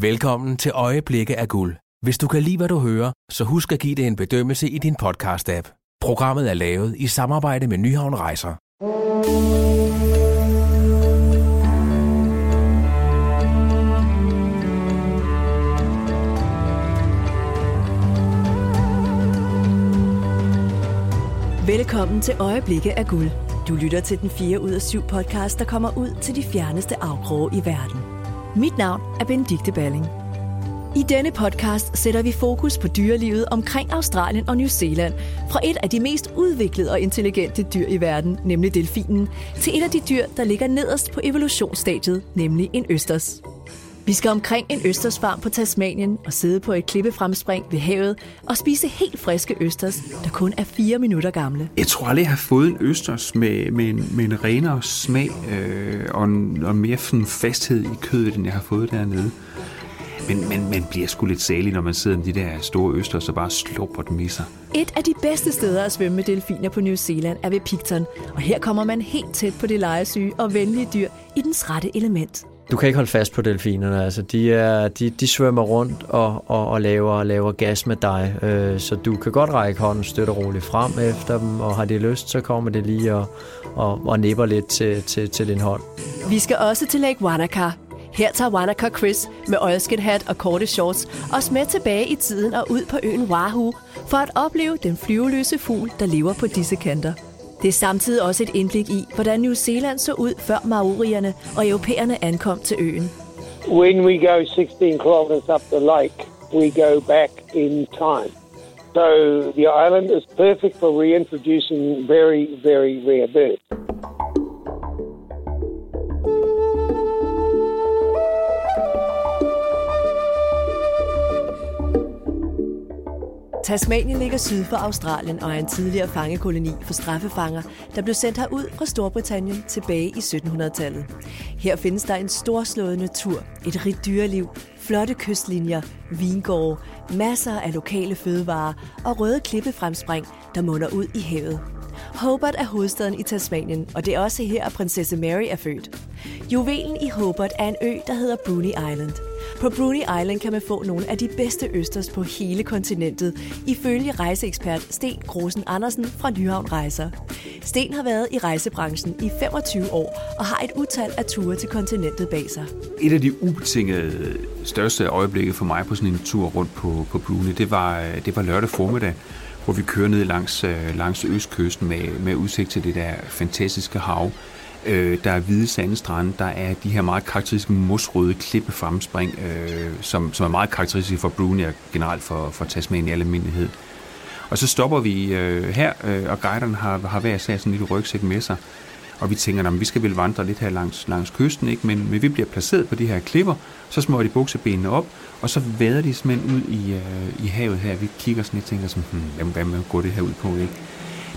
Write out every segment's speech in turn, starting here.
Velkommen til Øjeblikke af Guld. Hvis du kan lide, hvad du hører, så husk at give det en bedømmelse i din podcast-app. Programmet er lavet i samarbejde med Nyhavn Rejser. Velkommen til Øjeblikke af Guld. Du lytter til den 4 ud af 7 podcast, der kommer ud til de fjerneste afkroge i verden. Mit navn er Benedikte Balling. I denne podcast sætter vi fokus på dyrelivet omkring Australien og New Zealand, fra et af de mest udviklede og intelligente dyr i verden, nemlig delfinen, til et af de dyr, der ligger nederst på evolutionsstadiet, nemlig en østers. Vi skal omkring en østersfarm på Tasmanien og sidde på et klippefremspring ved havet og spise helt friske østers, der kun er 4 minutter gamle. Jeg tror aldrig, jeg har fået en østers med, med, en, med en renere smag øh, og, en, og mere sådan fasthed i kødet, end jeg har fået dernede. Men man, man bliver sgu lidt salig, når man sidder med de der store østers og bare slupper dem i sig. Et af de bedste steder at svømme med delfiner på New Zealand er ved Picton, og her kommer man helt tæt på det legesyge og venlige dyr i dens rette element. Du kan ikke holde fast på delfinerne. Altså, de, er, de, de svømmer rundt og, og, og laver, laver gas med dig. Øh, så du kan godt række hånden støtte roligt frem efter dem, og har de lyst, så kommer det lige og, og, og nipper lidt til, til, til din hånd. Vi skal også til Lake Wanaka. Her tager Wanaka Chris med oilskin hat og korte shorts os med tilbage i tiden og ud på øen Wahoo for at opleve den flyveløse fugl, der lever på disse kanter. Det er samtidig også et indblik i, hvordan New Zealand så ud før maorierne og europæerne ankom til øen. When we go 16 kilometers up the lake, we go back in time. So the island is perfect for reintroducing very, very rare birds. Tasmanien ligger syd for Australien og er en tidligere fangekoloni for straffefanger, der blev sendt herud fra Storbritannien tilbage i 1700-tallet. Her findes der en storslået natur, et rigt dyreliv, flotte kystlinjer, vingårde, masser af lokale fødevarer og røde klippefremspring, der munder ud i havet. Hobart er hovedstaden i Tasmanien, og det er også her, at prinsesse Mary er født. Juvelen i Hobart er en ø, der hedder Bruny Island. På Bruni Island kan man få nogle af de bedste østers på hele kontinentet, ifølge rejseekspert Sten Grosen Andersen fra Nyhavn Rejser. Sten har været i rejsebranchen i 25 år og har et utal af ture til kontinentet bag sig. Et af de ubetingede største øjeblikke for mig på sådan en tur rundt på, på Bruni, det var, det var lørdag formiddag, hvor vi kører ned langs, øh, langs østkysten med, med udsigt til det der fantastiske hav. Øh, der er hvide sandstrande, der er de her meget karakteristiske mosrøde klippefremspring, øh, som, som er meget karakteristiske for Brunei og generelt for, for Tasmanien i almindelighed. Og så stopper vi øh, her, øh, og guiderne har, har hver sag sådan en lille rygsæk med sig. Og vi tænker, at vi skal vel vandre lidt her langs, langs kysten, ikke? Men, men vi bliver placeret på de her klipper, så smører de buksebenene op, og så vader de simpelthen ud i, øh, i havet her. Vi kigger sådan lidt og tænker sådan, hmm, hvad, hvad går det her ud på, ikke?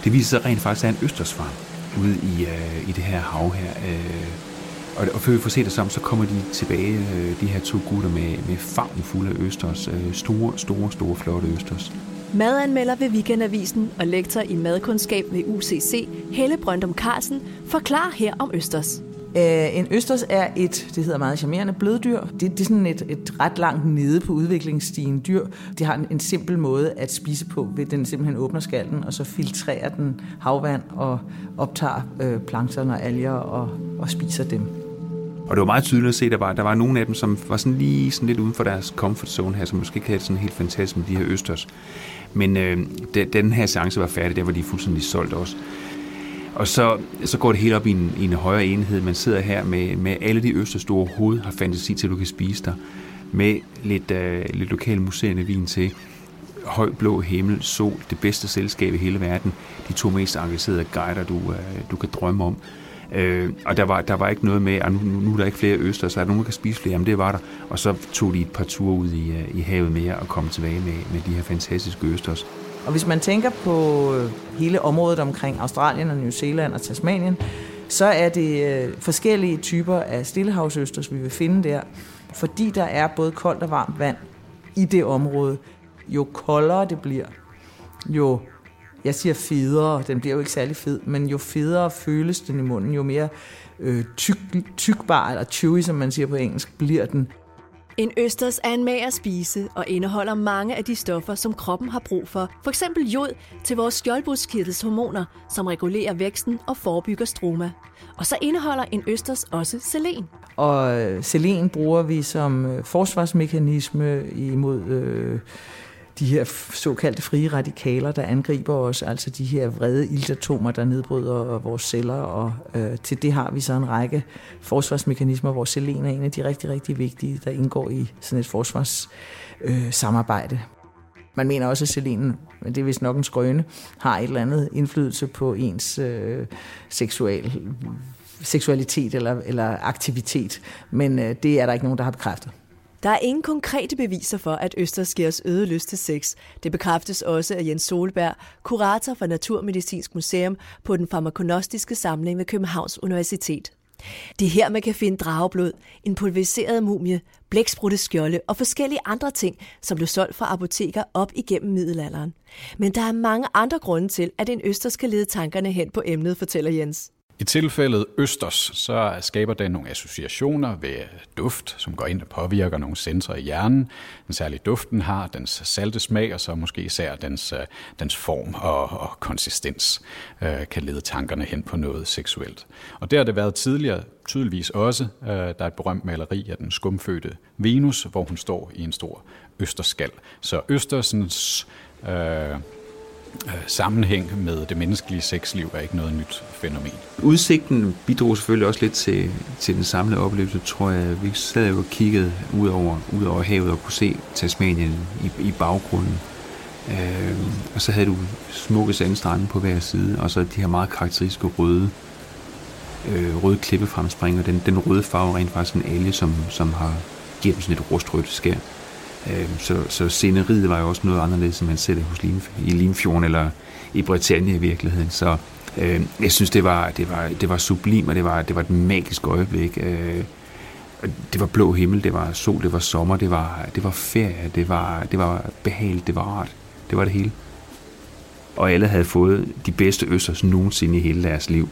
Det viser sig rent faktisk, at er en østersvarm ude i, øh, i det her hav her. Øh, og, og før vi får set det sammen, så kommer de tilbage, øh, de her to gutter med, med favnen fuld af østers. Øh, store, store, store, flotte østers. Madanmelder ved Weekendavisen og lektor i madkundskab ved UCC, Helle Brøndum Carlsen, forklarer her om østers. Øh, en østers er et, det hedder meget charmerende, bløddyr. Det, det er sådan et, et ret langt nede på udviklingsstigen dyr. De har en, en simpel måde at spise på, ved den simpelthen åbner skallen, og så filtrerer den havvand og optager øh, plankton og alger og, og spiser dem. Og det var meget tydeligt at se, at der var, der var nogle af dem, som var sådan lige sådan lidt uden for deres comfort zone her, som måske ikke havde sådan helt fantastisk med de her østers. Men øh, den her seance var færdig, der var de fuldstændig solgt også. Og så, så går det helt op i en, i en højere enhed. Man sidder her med, med alle de østers, du overhovedet har fantasi til, at du kan spise dig. Med lidt, øh, lidt lokal museerne vin til. Høj blå himmel, sol, det bedste selskab i hele verden. De to mest engagerede guider, du, øh, du kan drømme om. Øh, og der var, der var ikke noget med, ah, at nu, nu er der ikke flere øster, så er der nogen, der kan spise flere. Jamen det var der. Og så tog de et par ture ud i, øh, i havet mere og kom tilbage med, med de her fantastiske østers. Og hvis man tænker på øh, hele området omkring Australien og New Zealand og Tasmanien, så er det øh, forskellige typer af stillehavsøsters, vi vil finde der. Fordi der er både koldt og varmt vand i det område. Jo koldere det bliver, jo jeg siger federe, den bliver jo ikke særlig fed, men jo federe føles den i munden, jo mere øh, tyk, tykbar, eller chewy, som man siger på engelsk, bliver den. En østers er en mager spise og indeholder mange af de stoffer, som kroppen har brug for. For eksempel jod til vores skjoldbruskkirtels hormoner, som regulerer væksten og forebygger stroma. Og så indeholder en østers også selen. Og øh, selen bruger vi som øh, forsvarsmekanisme imod øh, de her såkaldte frie radikaler, der angriber os, altså de her vrede iltatomer, der nedbryder vores celler, og øh, til det har vi så en række forsvarsmekanismer, hvor selen er en af de rigtig, rigtig vigtige, der indgår i sådan et forsvarssamarbejde. Øh, Man mener også, at selenen, men det er vist nok en skrøne, har et eller andet indflydelse på ens øh, seksual, seksualitet eller, eller aktivitet, men øh, det er der ikke nogen, der har bekræftet. Der er ingen konkrete beviser for, at Østers øde lyst til sex. Det bekræftes også af Jens Solberg, kurator for Naturmedicinsk Museum på den farmakonostiske samling ved Københavns Universitet. Det er her, man kan finde drageblod, en pulveriseret mumie, blæksprutte skjolde og forskellige andre ting, som blev solgt fra apoteker op igennem middelalderen. Men der er mange andre grunde til, at en østers kan lede tankerne hen på emnet, fortæller Jens. I tilfældet Østers, så skaber den nogle associationer ved duft, som går ind og påvirker nogle sensorer i hjernen. Den særlige duften har, dens salte smag, og så måske især dens, øh, dens form og, og konsistens øh, kan lede tankerne hen på noget seksuelt. Og det har det været tidligere tydeligvis også. Øh, der er et berømt maleri af den skumfødte Venus, hvor hun står i en stor østerskal. Så Østersens Øh, Øh, sammenhæng med det menneskelige sexliv er ikke noget nyt fænomen. Udsigten bidrog selvfølgelig også lidt til, til den samlede oplevelse, tror jeg. Vi sad jo og kiggede ud over, ud over havet og kunne se Tasmanien i, i baggrunden. Øh, og så havde du smukke sandstrande på hver side, og så de her meget karakteristiske røde, øh, røde klippefremspring, og den, den røde farve rent faktisk en alge, som, som har givet dem sådan et rustrødt skær. Øhm, så, så sceneriet var jo også noget anderledes, end man ser det hos Lim, i Limfjorden eller i Britannia i virkeligheden. Så øh, jeg synes, det var, det var, det var sublim, og det var, det var et magisk øjeblik. Øh, det var blå himmel, det var sol, det var sommer, det var, det var ferie, det var, det var behageligt, det var rart. Det var det hele. Og alle havde fået de bedste østers nogensinde i hele deres liv.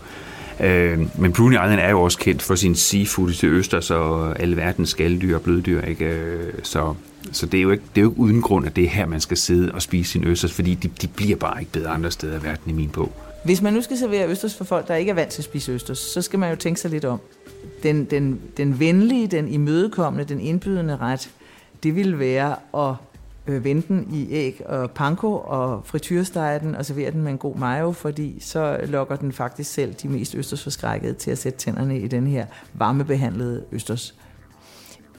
Øh, men Brunei Island er jo også kendt for sin seafood til østers og alle verdens skalddyr og bløddyr. Ikke? Øh, så så det er, jo ikke, det er jo ikke uden grund, at det er her, man skal sidde og spise sin østers, fordi de, de bliver bare ikke bedre andre steder i verden i min bog. Hvis man nu skal servere østers for folk, der ikke er vant til at spise østers, så skal man jo tænke sig lidt om. Den, den, den venlige, den imødekommende, den indbydende ret, det vil være at øh, vende den i æg og panko og frityrestege den og servere den med en god mayo, fordi så lokker den faktisk selv de mest østersforskrækkede til at sætte tænderne i den her varmebehandlede østers.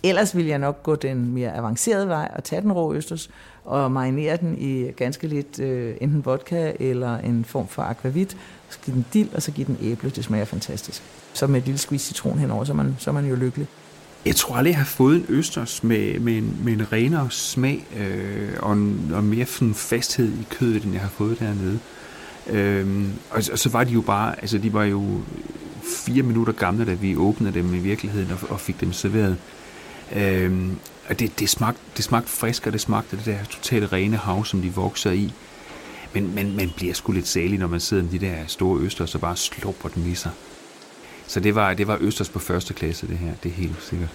Ellers vil jeg nok gå den mere avancerede vej og tage den rå østers og marinere den i ganske lidt øh, enten vodka eller en form for aquavit. Så give den dild, og så give den æble. Det smager fantastisk. Så med et lille squeeze citron henover, så er man, så er man jo lykkelig. Jeg tror aldrig, jeg har fået en østers med, med, en, med en renere smag øh, og, en, og mere sådan fasthed i kødet, end jeg har fået dernede. Øh, og, og så var de jo bare, altså de var jo fire minutter gamle, da vi åbnede dem i virkeligheden og, og fik dem serveret. Øh, og det, det, smagte, det smagte frisk, og det smagte det der totalt rene hav, som de vokser i. Men, men man bliver sgu lidt salig, når man sidder med de der store østers og bare slupper dem i sig. Så det var, det var østers på første klasse, det her. Det er helt sikkert.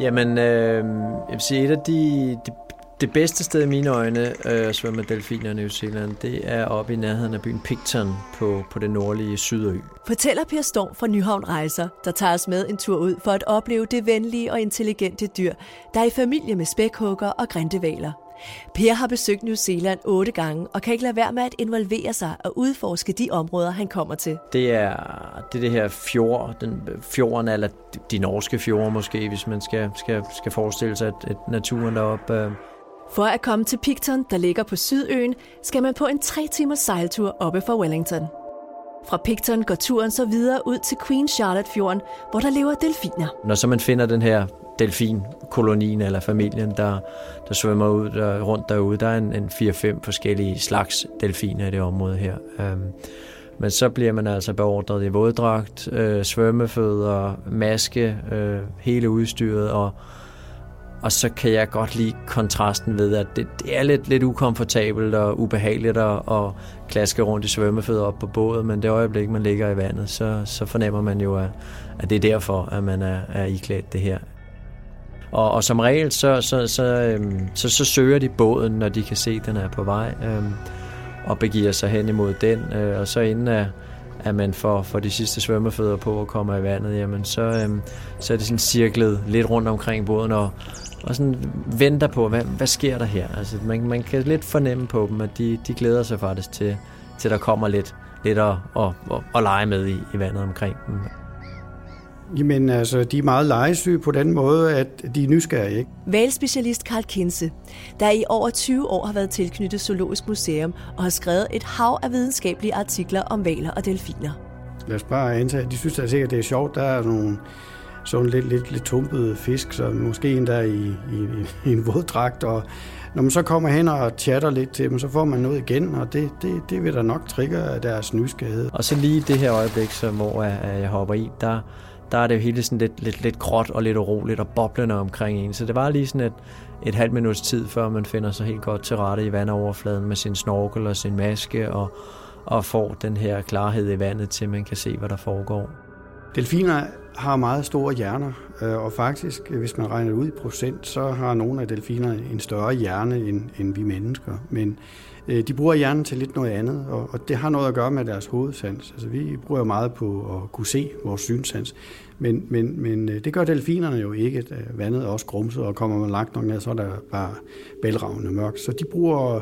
Jamen, øh, jeg vil sige, et af de, de det bedste sted i mine øjne øh, at svømme med delfiner i New Zealand, det er oppe i nærheden af byen Picton på, på det nordlige Sydø. Fortæller Per Storm fra Nyhavn Rejser, der tager os med en tur ud for at opleve det venlige og intelligente dyr, der er i familie med spækhugger og grindevaler. Per har besøgt New Zealand otte gange og kan ikke lade være med at involvere sig og udforske de områder, han kommer til. Det er det, det her fjord, den, fjorden, eller de norske fjorde måske, hvis man skal, skal, skal forestille sig, at, at naturen deroppe øh, for at komme til Picton, der ligger på Sydøen, skal man på en 3 timers sejltur oppe fra Wellington. Fra Picton går turen så videre ud til Queen Charlotte Fjorden, hvor der lever delfiner. Når så man finder den her delfinkolonien eller familien, der, der svømmer ud der, rundt derude, der er en, en 4-5 forskellige slags delfiner i det område her. Um, men så bliver man altså beordret i våddragt, øh, svømmefødder, maske, øh, hele udstyret og og så kan jeg godt lide kontrasten ved, at det, det er lidt, lidt ukomfortabelt og ubehageligt at, at klaske rundt i svømmefødder op på båden, men det øjeblik, man ligger i vandet, så, så fornemmer man jo, at, at det er derfor, at man er, er iklædt det her. Og, og som regel, så, så, så, øhm, så, så søger de båden, når de kan se, at den er på vej, øhm, og begiver sig hen imod den. Øh, og så inden at, at man får, får de sidste svømmefødder på og kommer i vandet, jamen så, øhm, så er det sådan cirklet lidt rundt omkring båden og, og sådan venter på, hvad, hvad sker der her? Altså, man, man kan lidt fornemme på dem, at de, de glæder sig faktisk til, til der kommer lidt, lidt at, at, at, at lege med i, i vandet omkring dem. Jamen altså, de er meget legesyge på den måde, at de er nysgerrige. Ikke? Valspecialist Karl Kinse, der i over 20 år har været tilknyttet Zoologisk Museum og har skrevet et hav af videnskabelige artikler om valer og delfiner. Lad os bare antage, at de synes at sikkert, det er sjovt. Der er nogle sådan lidt, lidt, lidt tumpede fisk, så måske en der i, i, i en våddragt, og når man så kommer hen og chatter lidt til dem, så får man noget igen, og det, det, det vil da nok trigge deres nysgerrighed. Og så lige det her øjeblik, så hvor jeg hopper i, der, der er det jo hele sådan lidt, lidt, lidt gråt og lidt uroligt og boblende omkring en. Så det var lige sådan et, et halvt minuts tid, før man finder sig helt godt til rette i vandoverfladen med sin snorkel og sin maske og, og får den her klarhed i vandet til, man kan se, hvad der foregår. Delfiner har meget store hjerner, øh, og faktisk, øh, hvis man regner det ud i procent, så har nogle af delfinerne en større hjerne end, end vi mennesker. Men øh, de bruger hjernen til lidt noget andet, og og det har noget at gøre med deres hovedsans. Altså, vi bruger meget på at kunne se vores synssans, men, men, men øh, det gør delfinerne jo ikke. Vandet er også grumset, og kommer man langt nok ned, så er der bare bælragende mørkt. Så de bruger,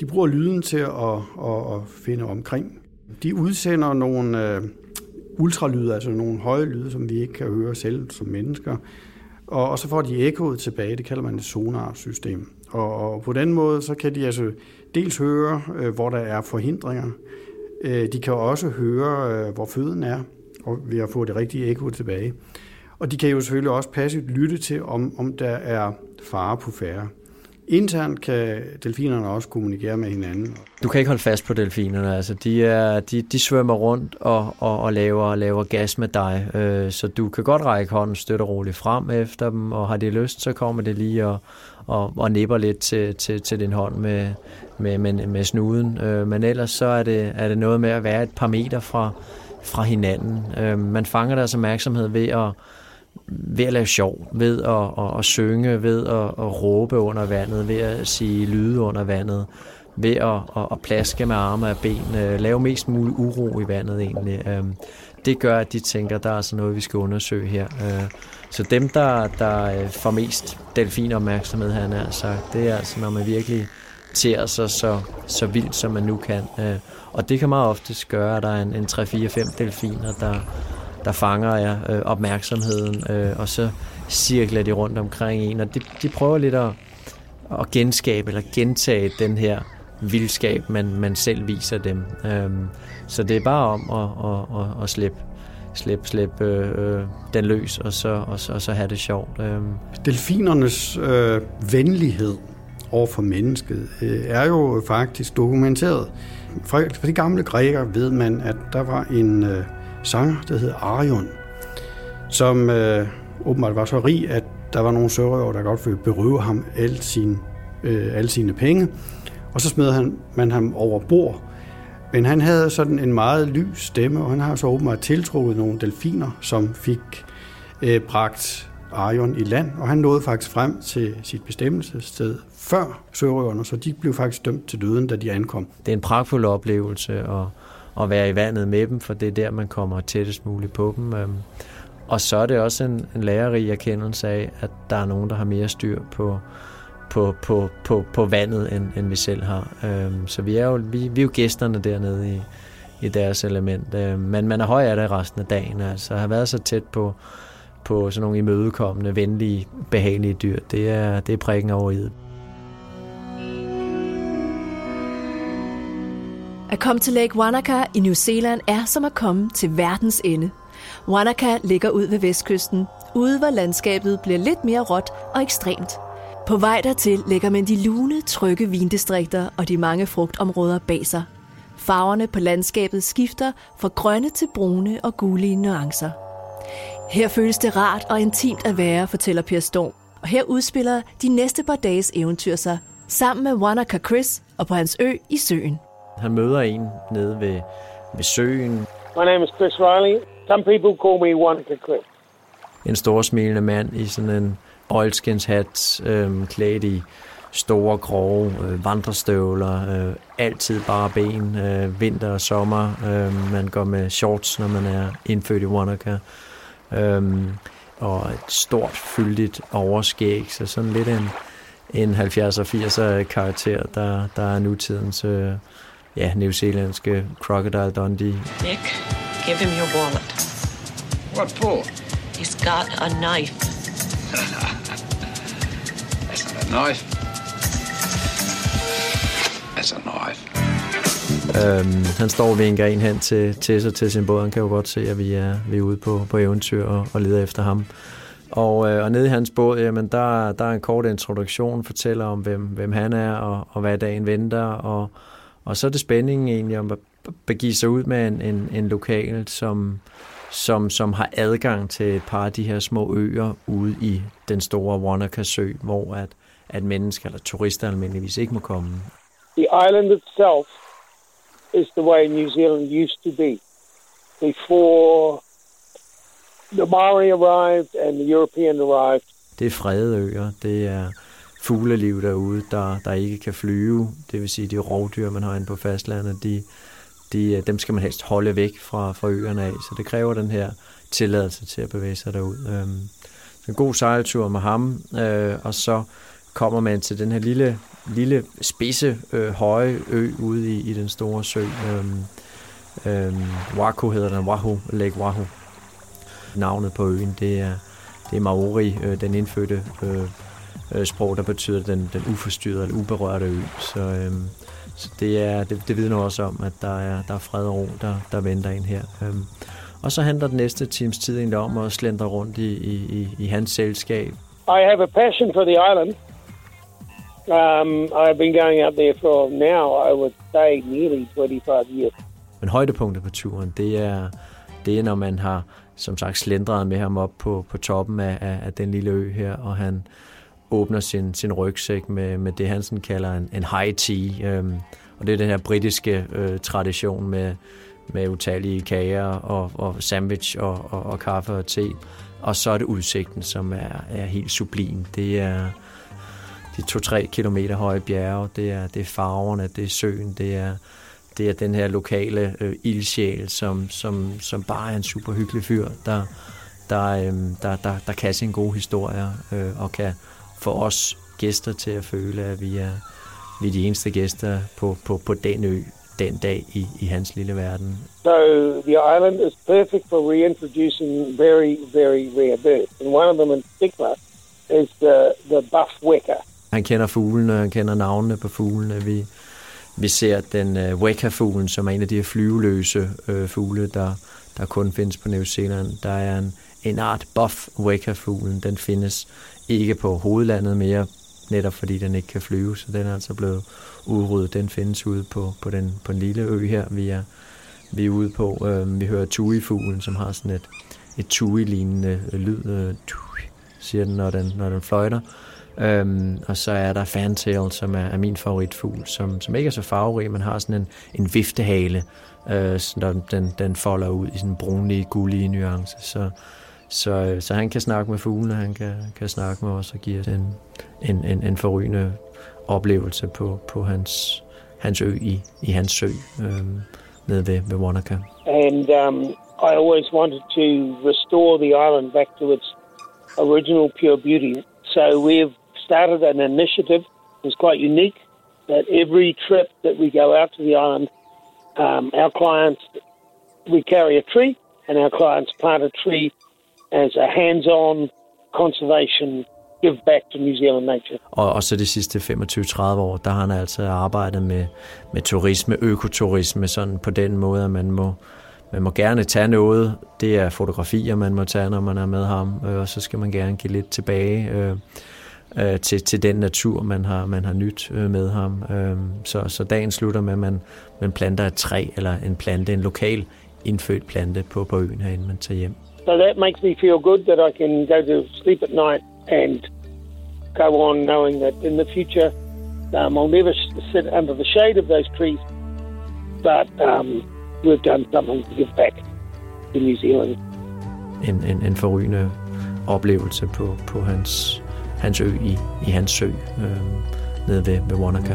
de bruger lyden til at, at, at finde omkring. De udsender nogle... Øh, ultralyde, altså nogle høje lyde, som vi ikke kan høre selv som mennesker. Og, og så får de ekkoet tilbage, det kalder man et sonarsystem. Og, og på den måde, så kan de altså dels høre, øh, hvor der er forhindringer. Øh, de kan også høre, øh, hvor føden er, og vi har fået det rigtige ekko tilbage. Og de kan jo selvfølgelig også passivt lytte til, om, om der er fare på færre. Internt kan delfinerne også kommunikere med hinanden. Du kan ikke holde fast på delfinerne. Altså, de, er, de, de svømmer rundt og, og, og laver, laver gas med dig. Øh, så du kan godt række hånden støtte roligt frem efter dem, og har de lyst, så kommer det lige og, og, og nipper lidt til, til, til din hånd med, med, med, med snuden. Øh, men ellers så er det, er det noget med at være et par meter fra, fra hinanden. Øh, man fanger deres opmærksomhed ved at ved at lave sjov, ved at, at, at synge, ved at, at råbe under vandet, ved at sige lyde under vandet, ved at, at, at plaske med arme og ben, øh, lave mest mulig uro i vandet egentlig. Øh, det gør, at de tænker, at der er altså noget, vi skal undersøge her. Øh, så dem, der, der øh, får mest delfinopmærksomhed, han er sagt, det er altså, når man virkelig tærer sig så, så vildt, som man nu kan. Øh, og det kan meget ofte gøre, at der er en, en 3-4-5 delfiner, der, der fanger jeg øh, opmærksomheden, øh, og så cirkler de rundt omkring en, og de, de prøver lidt at, at genskabe eller gentage den her vildskab, man, man selv viser dem. Øhm, så det er bare om at, at, at, at slippe slippe, slippe øh, den løs, og så, og, så, og så have det sjovt. Øhm. Delfinernes øh, venlighed over for mennesket øh, er jo faktisk dokumenteret. Fra, fra de gamle grækere ved man, at der var en øh, sanger, der hed Arion, som øh, åbenbart var så rig, at der var nogle sørøver, der godt ville berøve ham alt sin, øh, alle sine penge, og så smed han, man ham over bord. Men han havde sådan en meget lys stemme, og han har så åbenbart tiltrukket nogle delfiner, som fik øh, bragt Arion i land, og han nåede faktisk frem til sit bestemmelsessted før sørøverne, så de blev faktisk dømt til døden, da de ankom. Det er en pragtfuld oplevelse, og at være i vandet med dem, for det er der, man kommer tættest muligt på dem. Øhm, og så er det også en, en lærerig erkendelse af, at der er nogen, der har mere styr på, på, på, på, på vandet, end, end vi selv har. Øhm, så vi er jo, vi, vi er jo gæsterne dernede i, i deres element. Øhm, men man er høj af det resten af dagen. Altså at have været så tæt på, på sådan nogle imødekommende, venlige, behagelige dyr, det er, det er prikken over i At komme til Lake Wanaka i New Zealand er som at komme til verdens ende. Wanaka ligger ud ved vestkysten, ude hvor landskabet bliver lidt mere råt og ekstremt. På vej dertil lægger man de lune, trygge vindistrikter og de mange frugtområder bag sig. Farverne på landskabet skifter fra grønne til brune og gule nuancer. Her føles det rart og intimt at være, fortæller Per Storm. Og her udspiller de næste par dages eventyr sig sammen med Wanaka Chris og på hans ø i søen. Han møder en nede ved, ved søen. My name is Chris Riley. Some people call me Wanaka Chris. En stor smilende mand i sådan en oilskins hat, øh, klædt i store, grove øh, vandrestøvler, øh, altid bare ben, øh, vinter og sommer. Øh, man går med shorts, når man er indfødt i Wanaka. Øh, og et stort, fyldigt overskæg, så sådan lidt en, en 70'er 80'er karakter, der, der er nutidens øh, ja, newzealandske Crocodile Dundee. Nick, give him your wallet. What for? He's got a knife. That's not a knife. That's a knife. Øhm, han står og vinker en hen til, til sig til sin båd. Han kan jo godt se, at vi er, vi er ude på, på eventyr og, og leder efter ham. Og, øh, og nede i hans båd, jamen, der, der er en kort introduktion, fortæller om, hvem, hvem han er og, og hvad dagen venter. Og, og så er det spændingen egentlig om at begive sig ud med en, en, en lokal, som, som, som har adgang til et par af de her små øer ude i den store Wanaka-sø, hvor at, at mennesker eller turister almindeligvis ikke må komme. The island itself is the way New Zealand used to be before the Maori arrived and the European arrived. Det er fredede øer, det er fugleliv derude, der, der ikke kan flyve. Det vil sige, de rovdyr, man har inde på fastlandet, de, de, øh, dem skal man helst holde væk fra, fra øerne af. Så det kræver den her tilladelse til at bevæge sig derud. Øhm, en god sejltur med ham, øh, og så kommer man til den her lille, lille spidse, øh, høje ø ude i, i den store sø. Øhm, øhm, Waku hedder den, Wahoo, Lake Wahoo. Navnet på øen, det er, det er Maori, øh, den indfødte øh, øh, sprog, der betyder den, den uforstyrrede eller uberørte ø. Så, øh, så det, er, det, det vidner også om, at der er, der er fred og ro, der, der venter en her. Øh, og så handler den næste times tid egentlig om at slendre rundt i, i, i, i hans selskab. I have a passion for the island. Um, I've been going out there for now, I would say, nearly 25 years. Men højdepunktet på turen, det er, det er, når man har, som sagt, slendret med ham op på, på toppen af, af, af den lille ø her, og han åbner sin, sin rygsæk med, med det, han sådan kalder en, en high tea. Øhm, og det er den her britiske øh, tradition med, med utallige kager og, og sandwich og, og, og kaffe og te. Og så er det udsigten, som er, er helt sublim. Det er de to-tre kilometer høje bjerge, det er, det er farverne, det er søen, det er, det er den her lokale øh, ildsjæl, som, som, som bare er en super hyggelig fyr, der, der, øh, der, der, der kan sin gode historier øh, og kan få os gæster til at føle, at vi er, vi er de eneste gæster på, på, på den ø den dag i, i hans lille verden. So the island is perfect for reintroducing very, very rare birds. And one of them in particular is the, the buff weka. Han kender fuglene, han kender navnene på fuglene. Vi, vi ser den uh, weka-fuglen, som er en af de her flyveløse uh, fugle, der, der kun findes på New Zealand. Der er en, en art buff weka-fuglen. Den findes ikke på hovedlandet mere, netop fordi den ikke kan flyve, så den er altså blevet udryddet. Den findes ude på, på, den, på en lille ø her, vi er, vi er ude på. Øhm, vi hører tui-fuglen, som har sådan et, et tui-lignende lyd. Øh, Tui, siger den, når den, når den fløjter. Øhm, og så er der Fantail, som er, er min favoritfugl, som, som ikke er så farverig, men har sådan en, en viftehale, øh, så den, den folder ud i sådan brunlige, gullige nuance. Så, så, øh, så han kan snakke med fuglene, han kan, kan snakke med os og give os en, en, en, en forrygende oplevelse på, på hans, hans ø i, i hans sø øhm, nede ved, ved Wanaka. And um, I always wanted to restore the island back to its original pure beauty. So we've started an initiative that's quite unique that every trip that we go out to the island, um, our clients, we carry a tree and our clients plant a tree as a hands-on conservation give back to New Zealand nature. Og, og så de sidste 25-30 år, der har han altså arbejdet med, med turisme, økoturisme, sådan på den måde, at man må, man må gerne tage noget. Det er fotografier, man må tage, når man er med ham, øh, og så skal man gerne give lidt tilbage øh, øh, til, til den natur, man har, man har nyt øh, med ham. Øh, så, så dagen slutter med, at man, man planter et træ eller en plante, en lokal indfødt plante på, på øen herinde, man tager hjem. So that makes me feel good that I can go to sleep at night and go on knowing that in the future um, I'll never sit under the shade of those trees, but um, we've done something to give back to New Zealand. En, en, en forrygende oplevelse på, på hans, hans ø i, i hans sø øh, nede ved, ved Wanaka.